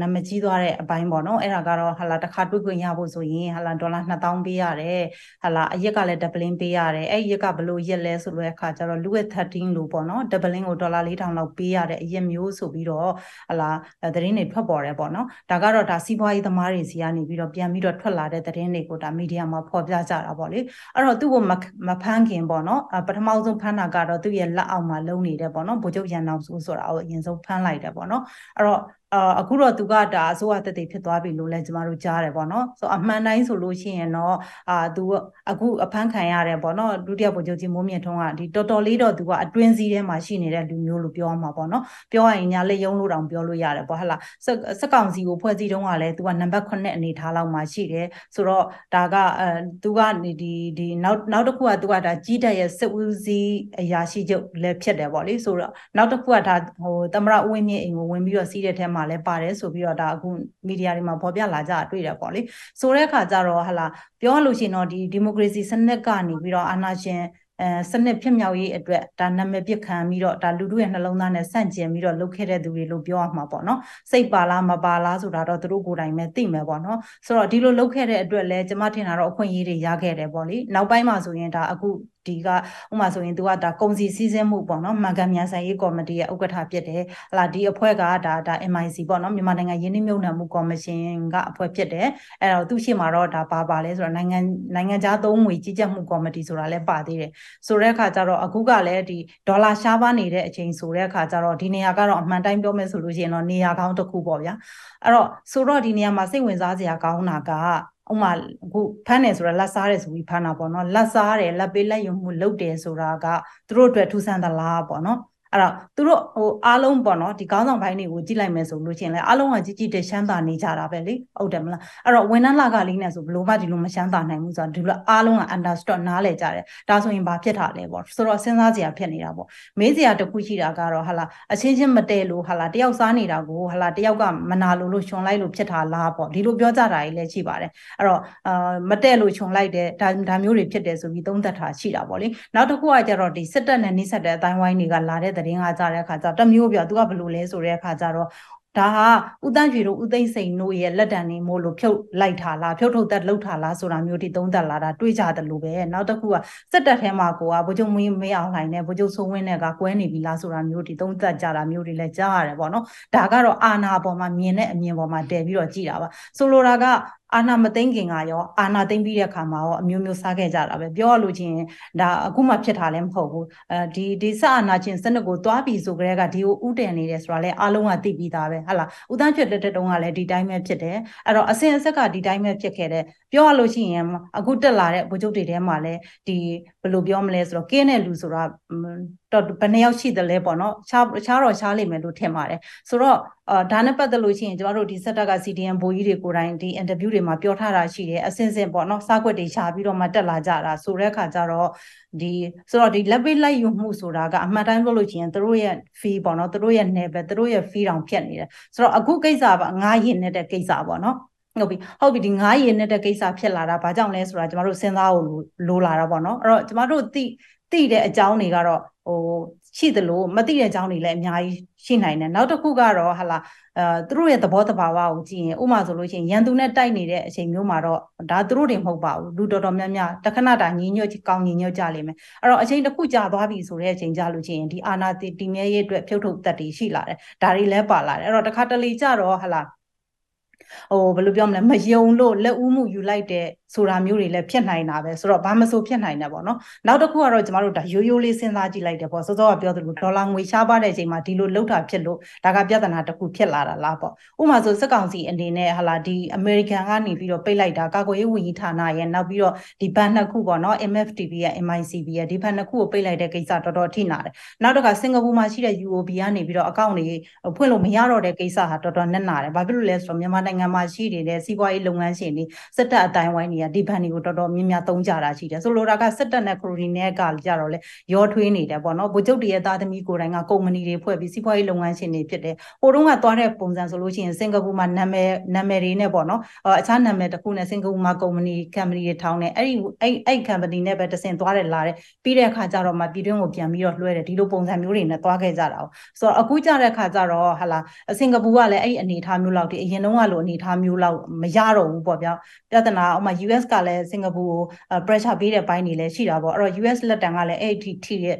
နာမကြီးသွားတဲ့အပိုင်းပေါ့နော်အဲ့ဒါကတော့ဟာလာတစ်ခါတွေ့ခွင့်ရဖို့ဆိုရင်ဟာလာဒေါ်လာ2000ပေးရတယ်ဟာလာအရက်ကလည်း doubling ပေးရတယ်အဲ့ရက်ကဘလို့ရက်လဲဆိုလို့အခါကျတော့လူဝက်13လို့ပေါ့နော် doubling ကိုဒေါ်လာ4000လောက်ပေးရတဲ့အရက်မျိုးဆိုပြီးတော့ဟာလာသတင်းတွေထွက်ပေါ်တယ်ပေါ့နော်ဒါကတော့ဒါစီးပွားရေးသမားတွေစီကနေပြီးတော့ပြန်ပြီးတော့ထွက်လာတဲ့သတင်းတွေကိုဒါမီဒီယာမှာဖော်ပြကြတာပေါ့လေအဲ့တော့သူ့ကိုမဖမ်းခင်ပေါ့နော်ပထမဆုံးဖမ်းတာကတော့သူ့ရဲ့လက်အောက်မှာလုံနေတယ်ပေါ့နော်ဗိုလ်ချုပ်ရန်အောင်ဆိုဆိုတာကိုအရင်ဆုံးဖမ်းလိုက်တယ်ပေါ့နော်အဲ့တော့အာအခုတော့သူကဒါအစိုးရတက်တက်ဖြစ်သွားပြီလို့လည်းကျမတို့ကြားတယ်ပေါ့နော်ဆိုအမှန်တိုင်းဆိုလို့ရှိရင်တော့အာသူအခုအဖမ်းခံရတယ်ပေါ့နော်ဒုတိယဗိုလ်ချုပ်ကြီးမိုးမြင့်ထွန်းကဒီတော်တော်လေးတော့သူကအတွင်းစည်းထဲမှာရှိနေတဲ့လူမျိုးလို့ပြောမှာပေါ့နော်ပြောရရင်ညာလက်ယုံလို့တောင်ပြောလို့ရတယ်ပေါ့ဟလာစက်ကောင်စီကိုဖွဲ့စည်းတုန်းကလည်းသူကနံပါတ်9အနေထားလောက်မှာရှိတယ်ဆိုတော့ဒါကအဲသူကဒီဒီနောက်နောက်တစ်ခုကသူကဒါကြီးတက်ရဲ့စစ်ဦးစီးအရာရှိချုပ်လည်းဖြစ်တယ်ပေါ့လေဆိုတော့နောက်တစ်ခုကဒါဟိုသမရဦးဝင်းမြင့်အိမ်ကိုဝင်ပြီးတော့စီးတဲ့ထဲမှာလည်းပါတယ်ဆိုပြီးတော့ဒါအခုမီဒီယာတွေမှာဖော်ပြလာကြတွေ့တယ်ပေါ့လေဆိုတဲ့အခါကျတော့ဟလာပြောလို့ရှိရင်တော့ဒီဒီမိုကရေစီစနစ်ကနေပြီးတော့အာဏာရှင်အဲစနစ်ဖြစ်မြောက်ရေးအတွက်ဒါနာမည်ပြခံပြီးတော့ဒါလူတို့ရဲ့နှလုံးသားနဲ့ဆန့်ကျင်ပြီးတော့လုပ်ခဲ့တဲ့သူတွေလို့ပြောရမှာပေါ့နော်စိတ်ပါလားမပါလားဆိုတာတော့သူတို့ကိုယ်တိုင်ပဲသိမယ်ပေါ့နော်ဆိုတော့ဒီလိုလုပ်ခဲ့တဲ့အတွက်လဲကျမထင်တာတော့အခွင့်အရေးတွေရခဲ့တယ်ပေါ့လေနောက်ပိုင်းမှာဆိုရင်ဒါအခု ဒီကဥမာဆိုရင်သူကဒါကုံစီစည်းစင်းမှုပေါ့နော်မှန်ကန်မြန်ဆိုင်ရေးကော်မတီရဲ့ဥက္ကဋ္ဌဖြစ်တယ်ဟလာဒီအဖွဲ့ကဒါဒါ MIC ပေါ့နော်မြန်မာနိုင်ငံရင်းနှီးမြှုပ်နှံမှုကော်မရှင်ကအဖွဲ့ဖြစ်တယ်အဲ့တော့သူရှိမှာတော့ဒါပါပါလဲဆိုတော့နိုင်ငံနိုင်ငံခြားသုံးငွေကြီးကြပ်မှုကော်မတီဆိုတာလည်းပါသေးတယ်ဆိုတဲ့အခါကျတော့အခုကလည်းဒီဒေါ်လာရှားပါနေတဲ့အချိန်ဆိုတဲ့အခါကျတော့ဒီနေရာကတော့အမှန်တိုင်းပြောမယ်ဆိုလို့ရှိရင်တော့နေရာကောင်းတစ်ခုပေါ့ဗျာအဲ့တော့ဆိုတော့ဒီနေရာမှာစိတ်ဝင်စားစရာကောင်းတာက ဥမာအခုဖမ်းတယ်ဆိုတာလက်စားတယ်ဆိုပြီးဖမ်းတာပေါ့နော်လက်စားတယ်လက်ပေးလက်ယုံမှုလုပ်တယ်ဆိုတာကသူတို့အတွက်ထူးဆန်းသလားပေါ့နော် အဲ့တော့သူတို့ဟိုအားလုံးပေါ့နော်ဒီကောင်းဆောင်ပိုင်းတွေကိုကြည့်လိုက်မယ်ဆိုလို့ရှိရင်လည်းအားလုံးကကြီးကြီးတရှမ်းသာနေကြတာပဲလေဟုတ်တယ်မလားအဲ့တော့ဝန်ထမ်းလာကလေးနဲ့ဆိုဘလို့မှဒီလိုမရှမ်းသာနိုင်ဘူးဆိုတော့ဒီလိုအားလုံးက understood နားလည်ကြတယ်ဒါဆိုရင်ဘာဖြစ်တာလဲပေါ့ဆိုတော့စဉ်းစားစရာဖြစ်နေတာပေါ့မေးစရာတစ်ခုရှိတာကတော့ဟာလာအချင်းချင်းမတည့်လို့ဟာလာတယောက်စားနေတာကိုဟာလာတယောက်ကမနာလို့လို့ရှင်လိုက်လို့ဖြစ်တာလားပေါ့ဒီလိုပြောကြတာကြီးလည်းရှိပါတယ်အဲ့တော့အာမတည့်လို့ရှင်လိုက်တဲ့ဒါဒါမျိုးတွေဖြစ်တယ်ဆိုပြီးသုံးသပ်တာရှိတာပေါ့လေနောက်တစ်ခုကကျတော့ဒီစစ်တပ်နဲ့နှိစက်တဲ့အတိုင်းဝိုင်းတွေကလာတဲ့သတင်းကကြတဲ့အခါကျတော့တမျိုးပြောသူကဘယ်လိုလဲဆိုတဲ့အခါကျတော့ဒါဟာဥတန့်ရွှေတို့ဥသိမ့်စိန်တို့ရဲ့လက်တံနေမို့လို့ဖြုတ်လိုက်တာလားဖြုတ်ထုတ်သက်လှုပ်တာလားဆိုတာမျိုးဒီသုံးသက်လာတာတွေးကြတယ်လို့ပဲနောက်တစ်ခုကစက်တက်ထဲမှာကိုကဗိုလ်ချုပ်မင်းမေးအောင်လှိုင်နဲ့ဗိုလ်ချုပ်စိုးဝင်းနဲ့ကကွဲနေပြီလားဆိုတာမျိုးဒီသုံးသက်ကြတာမျိုးတွေလည်းကြားရတယ်ပေါ့နော်ဒါကတော့အာနာပေါ်မှာမြင်တဲ့အမြင်ပေါ်မှာတည်ပြီးတော့ကြည်တာပါဆိုလိုတာကအာနာမသိမ့်ခင်ကရောအာနာသိမ့်ပြီးတဲ့အခါမှာရောအမျိုးမျိုးစားခဲ့ကြတာပဲပြောရလို့ချင်းဒါအခုမှဖြစ်တာလည်းမဟုတ်ဘူးအဲဒီဒီစအာနာချင်းစနစ်ကိုသွားပြီးဆိုကြတဲ့ကဒီကိုဥတည်နေတယ်ဆိုတာလည်းအားလုံးကသိပြီးသားပဲဟာလားဥတန်းဖြစ်တဲ့တုန်းကလည်းဒီတိုင်းပဲဖြစ်တယ်အဲ့တော့အစင်အဆက်ကဒီတိုင်းပဲဖြစ်ခဲ့တယ်ပြောရလို့ရှိရင်အခုတက်လာတဲ့ဗိုလ်ချုပ်တွေထဲမှာလည်းဒီဘယ်လိုပြောမလဲဆိုတော့ကင်းတဲ့လူဆိုတာတော့ဘယ်နှယောက်ရှိတယ်လဲပေါ့နော်ခြားခြားတော့ခြားလိမ့်မယ်လို့ထင်ပါတယ်ဆိုတော့အာဒါနဲ့ပတ်သက်လို့ရှိရင်ကျမတို့ဒီစက်တက်က CDN ဘိုးကြီးတွေကိုယ်တိုင်ဒီ interview တွေမှာပြောထားတာရှိတယ်အစင်စင်ပေါ့နော်စားခွက်တွေရှာပြီးတော့မှတက်လာကြတာဆိုတဲ့အခါကျတော့ဒီဆိုတော့ဒီလက်ပေးလိုက်ယူမှုဆိုတာကအမှန်တိုင်းပြောလို့ရှိရင်တို့ရဲ့ fee ပေါ့နော်တို့ရဲ့ level တို့ရဲ့ fee တောင်ဖြစ်နေတယ်ဆိုတော့အခုကိစ္စပါငါးရင်နေတဲ့ကိစ္စပေါ့နော် ဟုတ်ပြီဟုတ်ပြီဒီငါးရင်နေတဲ့ကိစ္စဖြစ်လာတာဘာကြောင့်လဲဆိုတာကျမတို့စဉ်းစားဖို့လိုလာတာပေါ့နော်အဲ့တော့ကျမတို့သိသိတဲ့အကြောင်းတွေကတော့ဟိုရှိသလိုမသိတဲ့အကြောင်းတွေလည်းအများကြီးရှိနိုင်တယ်နောက်တစ်ခုကတော့ဟာလာအဲသူတို့ရဲ့သဘောတဘာဝကိုကြည့်ရင်ဥမာဆိုလို့ရှိရင်ရန်သူနဲ့တိုက်နေတဲ့အချိန်မျိုးမှာတော့ဒါသူတို့တွေမဟုတ်ပါဘူးလူတော်တော်များများတခဏတာညီညွတ်ကောင်းညီညွတ်ကြလိမ့်မယ်အဲ့တော့အချိန်တစ်ခုကြာသွားပြီဆိုတဲ့အချိန်ကြာလို့ရှိရင်ဒီအာနာတီတီမြဲရေးအတွက်ဖြုတ်ထုတ်သက်တွေရှိလာတယ်ဒါတွေလည်းပါလာတယ်အဲ့တော့တခါတလေကြတော့ဟာလာ ဟိုဘယ်လိုပြောမလဲမယုံလို့လက်ဦးမှုယူလိုက်တဲ့ဆိုတာမျိုးတွေလည်းဖြစ်နိုင်တာပဲဆိုတော့ဘာမဆိုဖြစ်နိုင်တယ်ပေါ့နော်နောက်တစ်ခုကတော့ကျမတို့ဒါရိုးရိုးလေးစဉ်းစားကြည့်လိုက်တယ်ပေါ့စောစောကပြောသလိုဒေါ်လာငွေရှားပါတဲ့အချိန်မှာဒီလိုလှုပ်တာဖြစ်လို့ဒါကပြဿနာတစ်ခုဖြစ်လာတာလားပေါ့ဥပမာဆိုစက်ကောင်စီအနေနဲ့ဟာလာဒီအမေရိကန်ကနေပြီးတော့ပိတ်လိုက်တာကာကွယ်ရေးဝန်ကြီးဌာနရဲ့နောက်ပြီးတော့ဒီဘဏ်နှစ်ခုပေါ့နော် MFTB ရဲ့ MICB ရဲ့ဒီဘဏ်နှစ်ခုကိုပိတ်လိုက်တဲ့ကိစ္စတော်တော်ထိနာတယ်နောက်တစ်ခါစင်ကာပူမှာရှိတဲ့ UOB ကနေပြီးတော့အကောင့်တွေဖွင့်လို့မရတော့တဲ့ကိစ္စဟာတော်တော်နက်နာတယ်ဘာဖြစ်လို့လဲဆိုတော့မြန်မာနိုင်ငံမှာရှိနေတဲ့စီးပွားရေးလုပ်ငန်းရှင်တွေစက်တပ်အတိုင်းဝိုင်းတွေကဒီဘဏ်တွေကိုတော်တော်များများသုံးကြတာရှိတယ်ဆိုလိုတာကစက်တပ်နဲ့ခရိုနီနဲ့ကကြတော့လေရောထွေးနေတယ်ပေါ့နော်ဗိုလ်ချုပ်တွေရဲ့သားသမီးကိုယ်တိုင်ကကုမ္ပဏီတွေဖွဲ့ပြီးစီးပွားရေးလုပ်ငန်းရှင်တွေဖြစ်တယ်ဟိုတုန်းကသွားတဲ့ပုံစံဆိုလို့ရှိရင်စင်ကာပူမှာနာမည်နာမည်တွေနဲ့ပေါ့နော်အခြားနာမည်တစ်ခုနဲ့စင်ကာပူမှာကုမ္ပဏီကမ်ပဏီတွေထောင်းတယ်အဲ့ဒီအဲ့အဲ့ကမ်ပဏီနဲ့ပဲတဆင်သွားတယ်လာတယ်ပြီးတဲ့အခါကျတော့မှပြည်တွင်းကိုပြန်ပြီးတော့လွှဲတယ်ဒီလိုပုံစံမျိုးတွေနဲ့သွားခဲ့ကြတာ哦ဆိုတော့အခုကြတဲ့အခါကျတော့ဟာလာစင်ကာပူကလည်းအဲ့ဒီအနေအထားမျိုးလောက်ဒီအရင်တုန်းကလိုအနေအထားမျိုးလောက်မရတော့ဘူးပေါ့ဗျာပြဿနာဥမာ US ကလည်းစင်ကာပူကို pressure ပေးတဲ့ဘိုင်းတွေလည်းရှိတာပေါ့အဲ့တော့ US လက်တံကလည်းအဲ့ဒီထိရဲ့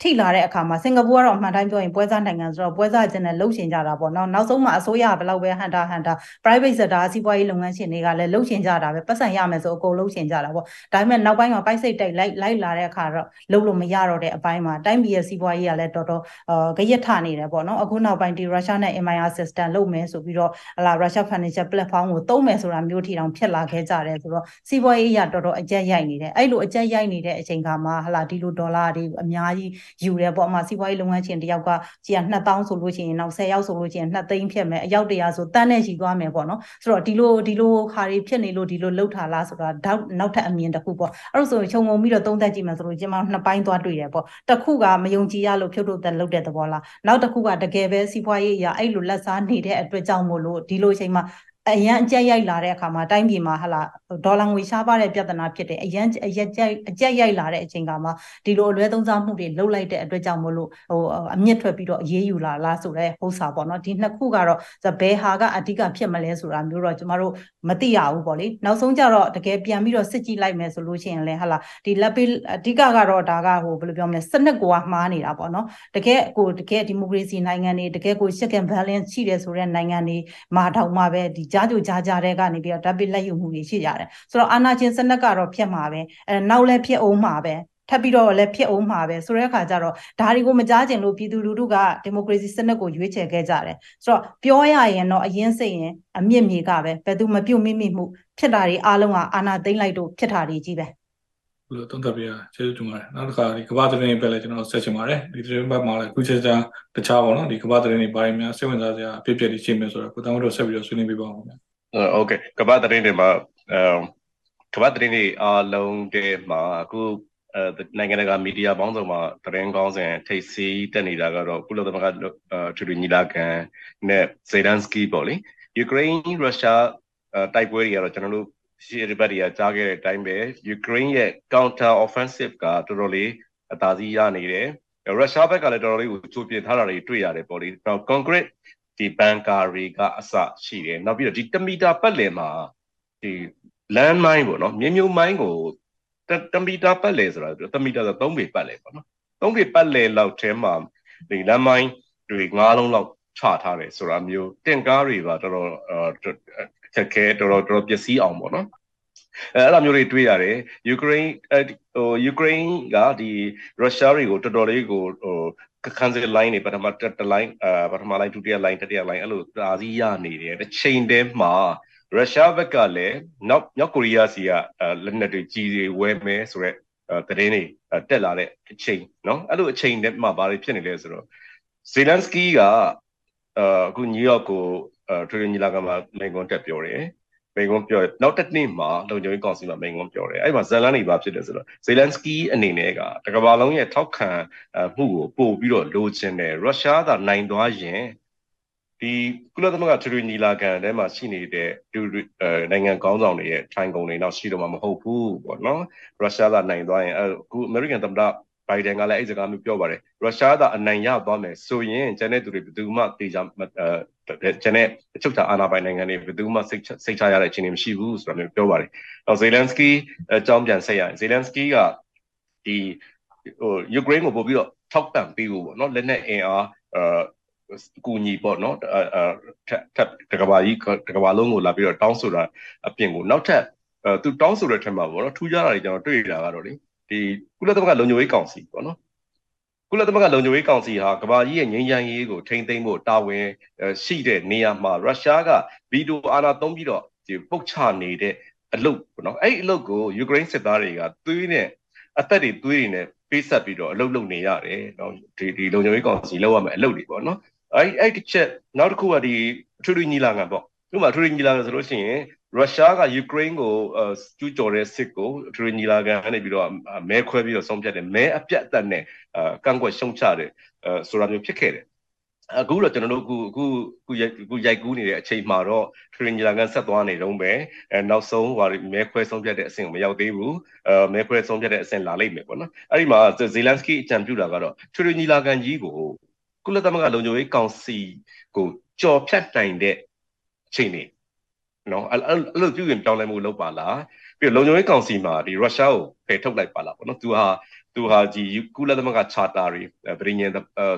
ထိလာတဲ့အခါမှာစင်ကာပူကတော့အမှန်တိုင်းပြောရင်ပွဲစားနိုင်ငံဆိုတော့ပွဲစားကျင်နဲ့လှုပ်ရှင်ကြတာပေါ့နော်နောက်ဆုံးမှာအစိုးရဘယ်လောက်ပဲဟန်တာဟန်တာ private sector စီးပွားရေးလုပ်ငန်းရှင်တွေကလည်းလှုပ်ရှင်ကြတာပဲပတ်စံရမယ်ဆိုအကုန်လှုပ်ရှင်ကြတာပေါ့ဒါပေမဲ့နောက်ပိုင်းမှာပိုက်စိတ်တိုက်လိုက်လိုက်လာတဲ့အခါတော့လှုပ်လို့မရတော့တဲ့အပိုင်းမှာတိုင်းပြည်ရဲ့စီးပွားရေးကလည်းတော်တော်အာကြရက်ထနေတယ်ပေါ့နော်အခုနောက်ပိုင်းဒီ Russia နဲ့ MIR system လုပ်မယ်ဆိုပြီးတော့ဟလာ Russia financial platform ကိုသုံးမယ်ဆိုတာမျိုးထိတောင်ဖြစ်လာခဲ့ကြတယ်ဆိုတော့စီးပွားရေးရတော်တော်အကျက်ရိုက်နေတယ်အဲ့လိုအကျက်ရိုက်နေတဲ့အချိန်ခါမှာဟလာဒီလိုဒေါ်လာတွေအများကြီးယူတယ်ပေါ့အမှစီးပွားရေးလုပ်ငန်းရှင်တယောက်ကကြီးက2000ဆိုလို့ရှိရင်နောက်10ရောက်ဆိုလို့ရှိရင်2သိန်းဖြစ်မယ်အယောက်တရာဆိုတန်းနဲ့ရှိသွားမယ်ပေါ့နော်ဆိုတော့ဒီလိုဒီလိုခါတွေဖြစ်နေလို့ဒီလိုလှုပ်ထားလားဆိုတာနောက်ထပ်အမြင်တစ်ခုပေါ့အဲ့လိုဆိုရင်ခြုံငုံပြီးတော့သုံးသပ်ကြည့်မယ်ဆိုလို့ကျွန်မနှစ်ပိုင်းသွားတွေ့တယ်ပေါ့တစ်ခုကမယုံကြည်ရလို့ဖြုတ်ထုတ်တဲ့လှုပ်တဲ့သဘောလားနောက်တစ်ခုကတကယ်ပဲစီးပွားရေးအရာအဲ့လိုလက်စားနေတဲ့အတွက်ကြောင့်မို့လို့ဒီလိုအချိန်မှာ အရန်အကြက်ရိုက်လာတဲ့အခါမှာတိုင်းပြည်မှာဟလာဒေါ်လာငွေရှားပါတဲ့ပြဿနာဖြစ်တယ်အရန်အရက်ကြက်အကြက်ရိုက်လာတဲ့အချိန်ကမှဒီလိုအလွဲသုံးစားမှုတွေလှုပ်လိုက်တဲ့အတွက်ကြောင့်မလို့ဟိုအမြင့်ထွက်ပြီးတော့အေးအေးယူလာလားဆိုတဲ့ဟုတ်စာပေါ့နော်ဒီနှစ်ခုကတော့ဘယ်ဟာကအဓိကဖြစ်မလဲဆိုတာမျိုးတော့ကျမတို့မသိရဘူးပေါ့လေနောက်ဆုံးကျတော့တကယ်ပြန်ပြီးတော့စစ်ကြည့်လိုက်မယ်ဆိုလို့ရှိရင်လည်းဟလာဒီလက်ပေးအဓိကကတော့ဒါကဟိုဘယ်လိုပြောမလဲစနစ်ကွာမှားနေတာပေါ့နော်တကယ်ကိုတကယ်ဒီမိုကရေစီနိုင်ငံတွေတကယ်ကို check and balance ရှိတယ်ဆိုတဲ့နိုင်ငံတွေမှာတောင်မှပဲဒီကြားကြိုကြားကြားတဲ့ကနေပြီးတော့ဓာတ်ပိလက်ယူမှုတွေရှိကြတယ်ဆိုတော့အာနာချင်းစနစ်ကတော့ဖြစ်မှာပဲအဲနောက်လည်းဖြစ်အောင်မှာပဲထပ်ပြီးတော့လည်းဖြစ်အောင်မှာပဲဆိုတဲ့အခါကျတော့ဒါတွေကိုမကြားကျင်လို့ပြည်သူလူထုကဒီမိုကရေစီစနစ်ကိုရွေးချယ်ခဲ့ကြတယ်ဆိုတော့ပြောရရင်တော့အရင်စိတ်ရင်အမြင့်မြေကပဲဘယ်သူမပြုတ်မိမိမှုဖြစ်တာတွေအားလုံးကအာနာသိမ့်လိုက်လို့ဖြစ်တာတွေကြီးပဲ လို့သုံးသပ်ပြရကျေးဇူးတင်ပါတယ်နောက်တစ်ခါဒီကမ္ဘာသတင်းပဲလည်းကျွန်တော်ဆက်ချင်ပါတယ်ဒီသတင်းဘက်မှာလည်းခုချက်ချာတခြားပေါ့နော်ဒီကမ္ဘာသတင်းတွေဘာတွေများစိတ်ဝင်စားစရာအဖြစ်အပျက်တွေရှိမယ်ဆိုတော့ကိုတောင်းတို့ဆက်ပြီးတော့ဆွေးနွေးပြပါဦးခင်ဗျာဟုတ်ကဲ့ကမ္ဘာသတင်းတွေမှာအဲကမ္ဘာသတင်းတွေအားလုံးထဲမှာအခုအဲနိုင်ငံတကာမီဒီယာပေါင်းစုံမှာသတင်းကောင်းစဉ်ထိပ်စီးတက်နေတာကတော့ကုလသမဂ္ဂထူထူညီလာခံနဲ့ဇေဒန်စကီပေါ့လေယူကရိန်းရုရှားတိုက်ပွဲတွေကတော့ကျွန်တော်တို့ ရှေ့ရပတ်တွေကကြားခဲ့တဲ့အတိုင်းပဲယူကရိန်းရဲ့ counter offensive ကတော်တော်လေးအသာစီးရနေတယ်ရုရှားဘက်ကလည်းတော်တော်လေးကိုချိုးပြထားတာတွေတွေ့ရတယ်ပေါ့လေနောက် concrete ဒီဘန်ကာတွေကအစရှိတယ်နောက်ပြီးတော့ဒီ1မီတာပတ်လည်မှာဒီ land mine ပေါ့နော်မြေမြုပ်မိုင်းကို1မီတာပတ်လည်ဆိုတာ1မီတာဆို3ပေပတ်လည်ပေါ့နော်3ပေပတ်လည်လောက်ထဲမှာဒီ land mine တွေ9လုံးလောက်ချထားတယ်ဆိုတာမျိုးတင်ကားတွေပါတော်တော် ခက်ခဲတော်တော်တော်ပျက်စီးအောင်ပေါ့နော်အဲအဲ့လိုမျိုးတွေတွေ့ရတယ်ယူကရိန်းဟိုယူကရိန်းကဒီရုရှားတွေကိုတော်တော်လေးကိုဟိုခန်းစလိုင်းနေပထမတက်တလိုင်းအာပထမလိုင်းဒုတိယလိုင်းတတိယလိုင်းအဲ့လိုအာစီရနေတယ်တစ်ချိန်တည်းမှာရုရှားဘက်ကလည်းနောက်မြောက်ကိုရီးယားစီကလက်နက်တွေကြီးတွေဝယ်မယ်ဆိုတော့သတင်းတွေတက်လာတဲ့အချိန်เนาะအဲ့လိုအချိန်တည်းမှာဘာတွေဖြစ်နေလဲဆိုတော့ဇေလန်စကီးကအခုနယူးယောက်ကို ထွေထွေညီလာခံမှာမိန့်ခွန်းတက်ပြောတယ်မိန်ကွန်းပြောနောက်တစ်နေ့မှာလုံခြုံရေးကောင်စီမှာမိန်ကွန်းပြောတယ်အဲ့မှာဇလန်နေပါဖြစ်တယ်ဆိုတော့ဇေလန်စကီအနေနဲ့ကတကဘာလုံးရဲ့ထောက်ခံမှုကိုပို့ပြီးတော့လိုချင်တယ်ရုရှားသာနိုင်သွားရင်ဒီကုလသမဂ္ဂထရီညီလာခံထဲမှာရှိနေတဲ့ဒီနိုင်ငံကောင်းဆောင်တွေရဲ့ထိုင်ကုန်တွေတော့ရှိတော့မှာမဟုတ်ဘူးပေါ့နော်ရုရှားကနိုင်သွားရင်အခုအမေရိကန်သမ္မတ ဘိုင်ဒန်ကလည်းအဲ့စကားမျိုးပြောပါတယ်ရုရှားကအနိုင်ရသွားမယ်ဆိုရင်ကျန်တဲ့သူတွေဘယ်သူမှတေချာအဲကျန်တဲ့အချုပ်ချာအာဏာပိုင်နိုင်ငံတွေဘယ်သူမှစိတ်စိတ်ချရတဲ့အခြေအနေမရှိဘူးဆိုတာမျိုးပြောပါတယ်။နောက်ဇေလန်စကီအကြောင်းပြန်ဆက်ရရင်ဇေလန်စကီကဒီဟိုယူကရိန်းကိုပို့ပြီးတော့ထောက်ပံ့ပေးဖို့ပေါ့နော်လက်နက်အင်အားအဲကူညီပေါ့နော်အဲထပ်တကဘာကြီးတကဘာလုံးကိုလာပြီးတော့တောင်းဆိုတာအပြင်ကိုနောက်ထပ်အဲသူတောင်းဆိုတဲ့ထက်မှာပေါ့နော်ထူးခြားတာတွေကျွန်တော်တွေ့ရတာကတော့လေ ဒီကုလသမဂ္ဂလုံခြုံရေးကောင်စီပေါ့နော်ကုလသမဂ္ဂလုံခြုံရေးကောင်စီဟာကမ္ဘာကြီးရဲ့ငြိမ်းချမ်းရေးကိုထိန်းသိမ်းဖို့တာဝန်ရှိတဲ့နေရာမှာရုရှားကဗီတိုအာဏာသုံးပြီးတော့ဒီပုတ်ချနေတဲ့အလုပ်ပေါ့နော်အဲ့ဒီအလုပ်ကိုယူကရိန်းစစ်သားတွေကသွေးနဲ့အသက်တွေသွေးတွေနဲ့ပေးဆက်ပြီးတော့အလုပ်လုပ်နေရတယ်နော်ဒီဒီလုံခြုံရေးကောင်စီလုပ်ရမယ့်အလုပ်တွေပေါ့နော်အဲ့အဲ့တစ်ချက်နောက်တစ်ခုကဒီထူထူညီလာခံပေါ့ဥပမာထူထူညီလာခံဆိုလို့ရှိရင် ရုရှားကယူကရိန်းကိုကျူးကျော်တဲ့စစ်ကိုထူထူညီလာခံကနေပြီးတော့မဲခွဲပြီးတော့ဆုံးဖြတ်တယ်မဲအပြတ်အသတ်နဲ့ကန့်ကွက်ရှုံချတယ်ဆိုတာမျိုးဖြစ်ခဲ့တယ်အခုတော့ကျွန်တော်တို့အခုအခုအခုအခုရိုက်ကူးနေတဲ့အချိန်မှာတော့ထရင်ဂျာကန်ဆက်သွားနေတော့ပဲအဲနောက်ဆုံးဟိုမဲခွဲဆုံးဖြတ်တဲ့အဆင့်ကိုမရောက်သေးဘူးအဲမဲခွဲဆုံးဖြတ်တဲ့အဆင့်လာလိမ့်မယ်ပေါ့နော်အဲ့ဒီမှာဇေလန်စကီအကြံပြုတာကတော့ထရင်ဂျာကန်ကြီးကိုကုလသမဂ္ဂလုံခြုံရေးကောင်စီကိုကြော်ဖြတ်တိုင်တဲ့အချိန်နေ နော်အဲ့အဲ့လိုပြုရင်ပြောင်းလဲမှုလုပ်ပါလားပြီးတော့လုံခြုံရေးကောင်စီမှာဒီရုရှားကိုဖယ်ထုတ်လိုက်ပါလားပေါ့နော်သူဟာသူဟာဒီကုလသမဂ္ဂ charter တွေပြည်ညင်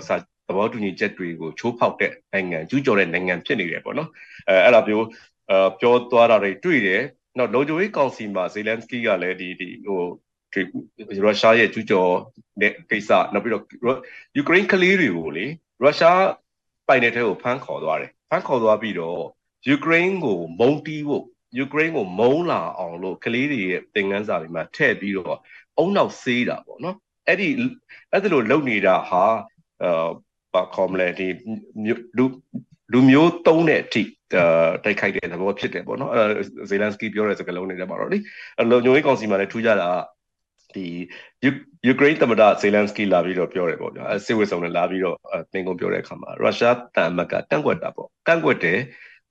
စာသဘောတူညီချက်တွေကိုချိုးဖောက်တဲ့နိုင်ငံကျူးကျော်တဲ့နိုင်ငံဖြစ်နေတယ်ပေါ့နော်အဲအဲ့လိုမျိုးအဲပြောသွားတာတွေတွေ့တယ်နောက်လုံခြုံရေးကောင်စီမှာဇေလန်စကီကလည်းဒီဒီဟိုဒီရုရှားရဲ့ကျူးကျော်တဲ့ကိစ္စနောက်ပြီးတော့ယူကရိန်းကလေးတွေကိုလေရုရှားပိုင်တဲ့ထဲကိုဖမ်းခေါ်သွားတယ်ဖမ်းခေါ်သွားပြီးတော့ ယူကရိန်းကိုမုံတီးဖို့ယူကရိန်းကိုမုံလာအောင်လို့ကလေးတွေရဲ့သင်ခန်းစာတွေမှာထည့်ပြီးတော့အုံနောက်ဆေးတာပေါ့နော်အဲ့ဒီအဲ့ဒါလိုလုပ်နေတာဟာအာဘာခေါ်မလဲဒီလူလူမျိုးတုံးတဲ့အထိတိုက်ခိုက်တဲ့သဘောဖြစ်တယ်ပေါ့နော်အဲဇေလန်စကီပြောတဲ့စကားလုံးတွေထဲမှာတော့လေလုံခြုံရေးကောင်စီမှာလည်းထူးခြားတာဒီယူကရိန်းသမ္မတဇေလန်စကီလာပြီးတော့ပြောတယ်ပေါ့ဗျာစစ်ဝစ်ဆောင်နဲ့လာပြီးတော့သင်ကုန်ပြောတဲ့အခါမှာရုရှားတန်အမတ်ကတန့်ကွက်တာပေါ့တန့်ကွက်တယ်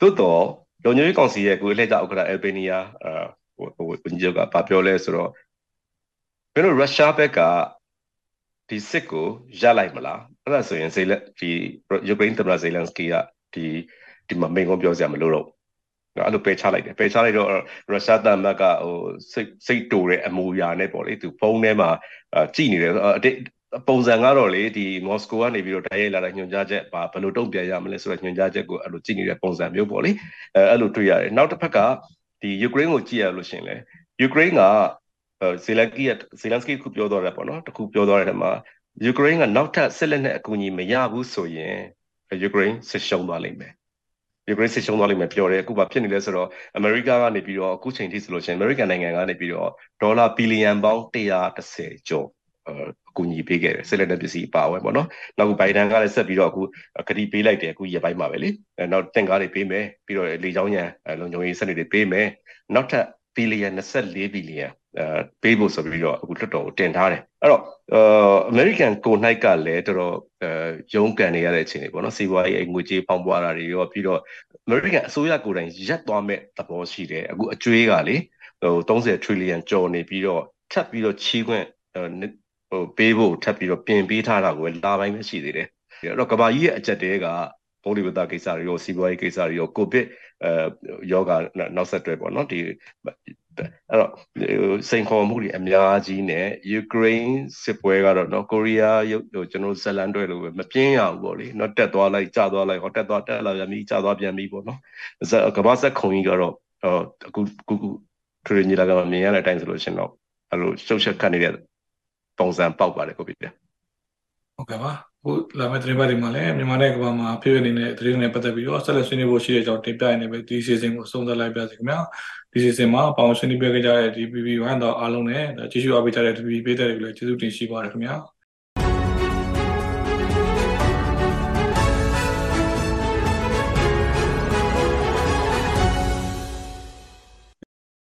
သို့တော့လုံခြုံရေးကောင်စီရဲ့ကိုအလှည့်ကျဥက္ကဋ္ဌအယ်ဘေးနီးယားအာဟိုဟိုဝန်ကြီးချုပ်ကဗာပြောလဲဆိုတော့ဘယ်လိုရုရှားဘက်ကဒီစစ်ကိုရလိုက်မလားအဲ့ဒါဆိုရင်ဇေလဒီယူကရိန်းသမ္မတဇေလန်စကီကဒီဒီမှာမိန်ကုန်းပြောစရာမလိုတော့နော်အဲ့လိုပယ်ချလိုက်တယ်ပယ်ချလိုက်တော့ရုရှားတမတ်ကဟိုစိတ်စိတ်တူတဲ့အမူအရာနဲ့ပေါ့လေသူဖုန်းထဲမှာကြည်နေတယ် ပုံစံကတော့လေဒီမော်စကိုကနေပြီးတော့တိုက်ရိုက်လာတဲ့ညွှန်ကြားချက်ဘာဘယ်လိုတုံ့ပြန်ရမလဲဆိုတဲ့ညွှန်ကြားချက်ကိုအဲ့လိုကြည့်နေတဲ့ပုံစံမျိုးပေါ့လေအဲအဲ့လိုတွေ့ရတယ်နောက်တစ်ဖက်ကဒီယူကရိန်းကိုကြည့်ရလို့ရှင်လေယူကရိန်းကဇေလန်ကီဇေလန်စကီခုပြောတော့တယ်ပေါ့နော်တခုပြောတော့တဲ့မှာယူကရိန်းကနောက်ထပ်စစ်လက်နက်အကူအညီမရဘူးဆိုရင်ယူကရိန်းစစ်ရှုံးသွားလိမ့်မယ်ယူကရိန်းစစ်ရှုံးသွားလိမ့်မယ်ပြောတယ်အခုဘာဖြစ်နေလဲဆိုတော့အမေရိကကနေပြီးတော့အခုချိန်ထိဆိုလို့ရှိရင်အမေရိကန်နိုင်ငံကနေပြီးတော့ဒေါ်လာဘီလီယံပေါင်း130ကျော် အကူအညီပေးခဲ့တယ်ဆက်လက်တဲ့ပစ္စည်းပါဝင်ပေါ့နော်နောက်ခုဘိုင်ဒန်ကလည်းဆက်ပြီးတော့အခုကတိပေးလိုက်တယ်အခုရက်ပိုင်းမှာပဲလေနောက်တင့်ကားတွေပေးမယ်ပြီးတော့လေချောင်းရံလုံခြုံရေးစနစ်တွေပေးမယ်နောက်ထပ်ဘီလီယံ24ဘီလီယံအဲပေးဖို့ဆိုပြီးတော့အခုလွှတ်တော်ကိုတင်ထားတယ်အဲ့တော့အမေရိကန်ကိုနိုင်ကလည်းတော်တော်အဲရုန်းကန်နေရတဲ့အခြေအနေပေါ့နော်စီးပွားရေးငွေကြေးပေါင်းပွားတာတွေရောပြီးတော့အမေရိကန်အစိုးရကိုယ်တိုင်ရက်သွားမဲ့သဘောရှိတယ်အခုအကျွေးကလေဟို30 trillion ကျော်နေပြီးတော့ထပ်ပြီးတော့ချီးခွင့် ဟိုပေးဖို့ထပ်ပြီးတော့ပြင်ပေးထားတာကိုလာပိုင်းပဲရှိသေးတယ်အဲ့တော့ကဘာကြီးရဲ့အကြက်တဲကဘုံဒီဝတကိစ္စတွေရောစီးပွားရေးကိစ္စတွေရောကိုဗစ်အဲယောဂနောက်ဆက်တွဲပေါ့နော်ဒီအဲ့တော့စိန်ခေါ်မှုတွေအများကြီးနဲ့ယူကရိန်းစစ်ပွဲကတော့နော်ကိုရီးယားရုပ်ဟိုကျွန်တော်ဇလန်တွဲလို့ပဲမပြင်းရဘူးပေါ့လေနော်တက်သွားလိုက်ကျသွားလိုက်ဟောတက်သွားတက်လာပြန်ပြီးကျသွားပြန်ပြီးပေါ့နော်ကဘာဆက်ခုံကြီးကတော့အခုခုခုထရီညီလာကမြင်ရတဲ့အတိုင်းဆိုလို့ရှင်တော့အဲ့လိုရှုပ်ရှက်ခတ်နေတဲ့ ပုံစံပေါက်ပါတယ်ကိုပြတယ်ဟုတ်ကဲ့ပါခုလာမယ့်သတင်းပတ်တွေမှာလည်းမြန်မာနိုင်ငံကဘာမှာဖြစ်ဖြစ်နေတဲ့သတင်းတွေပတ်သက်ပြီးတော့ဆက်လက်ဆွေးနွေးဖို့ရှိတဲ့အကြောင်းတင်ပြနေပဲဒီ season ကိုဆုံးသက်လိုက်ပါစီခင်ဗျာဒီ season မှာပေါင်းဆွေးနွေးပေးကြတဲ့ DPP 1 တော့အားလုံးနဲ့ကြည့်ရှုအားပေးကြတဲ့ DPP ပေးတဲ့တွေကိုလည်းကျေးဇူးတင်ရှိပါတယ်ခင်ဗျာ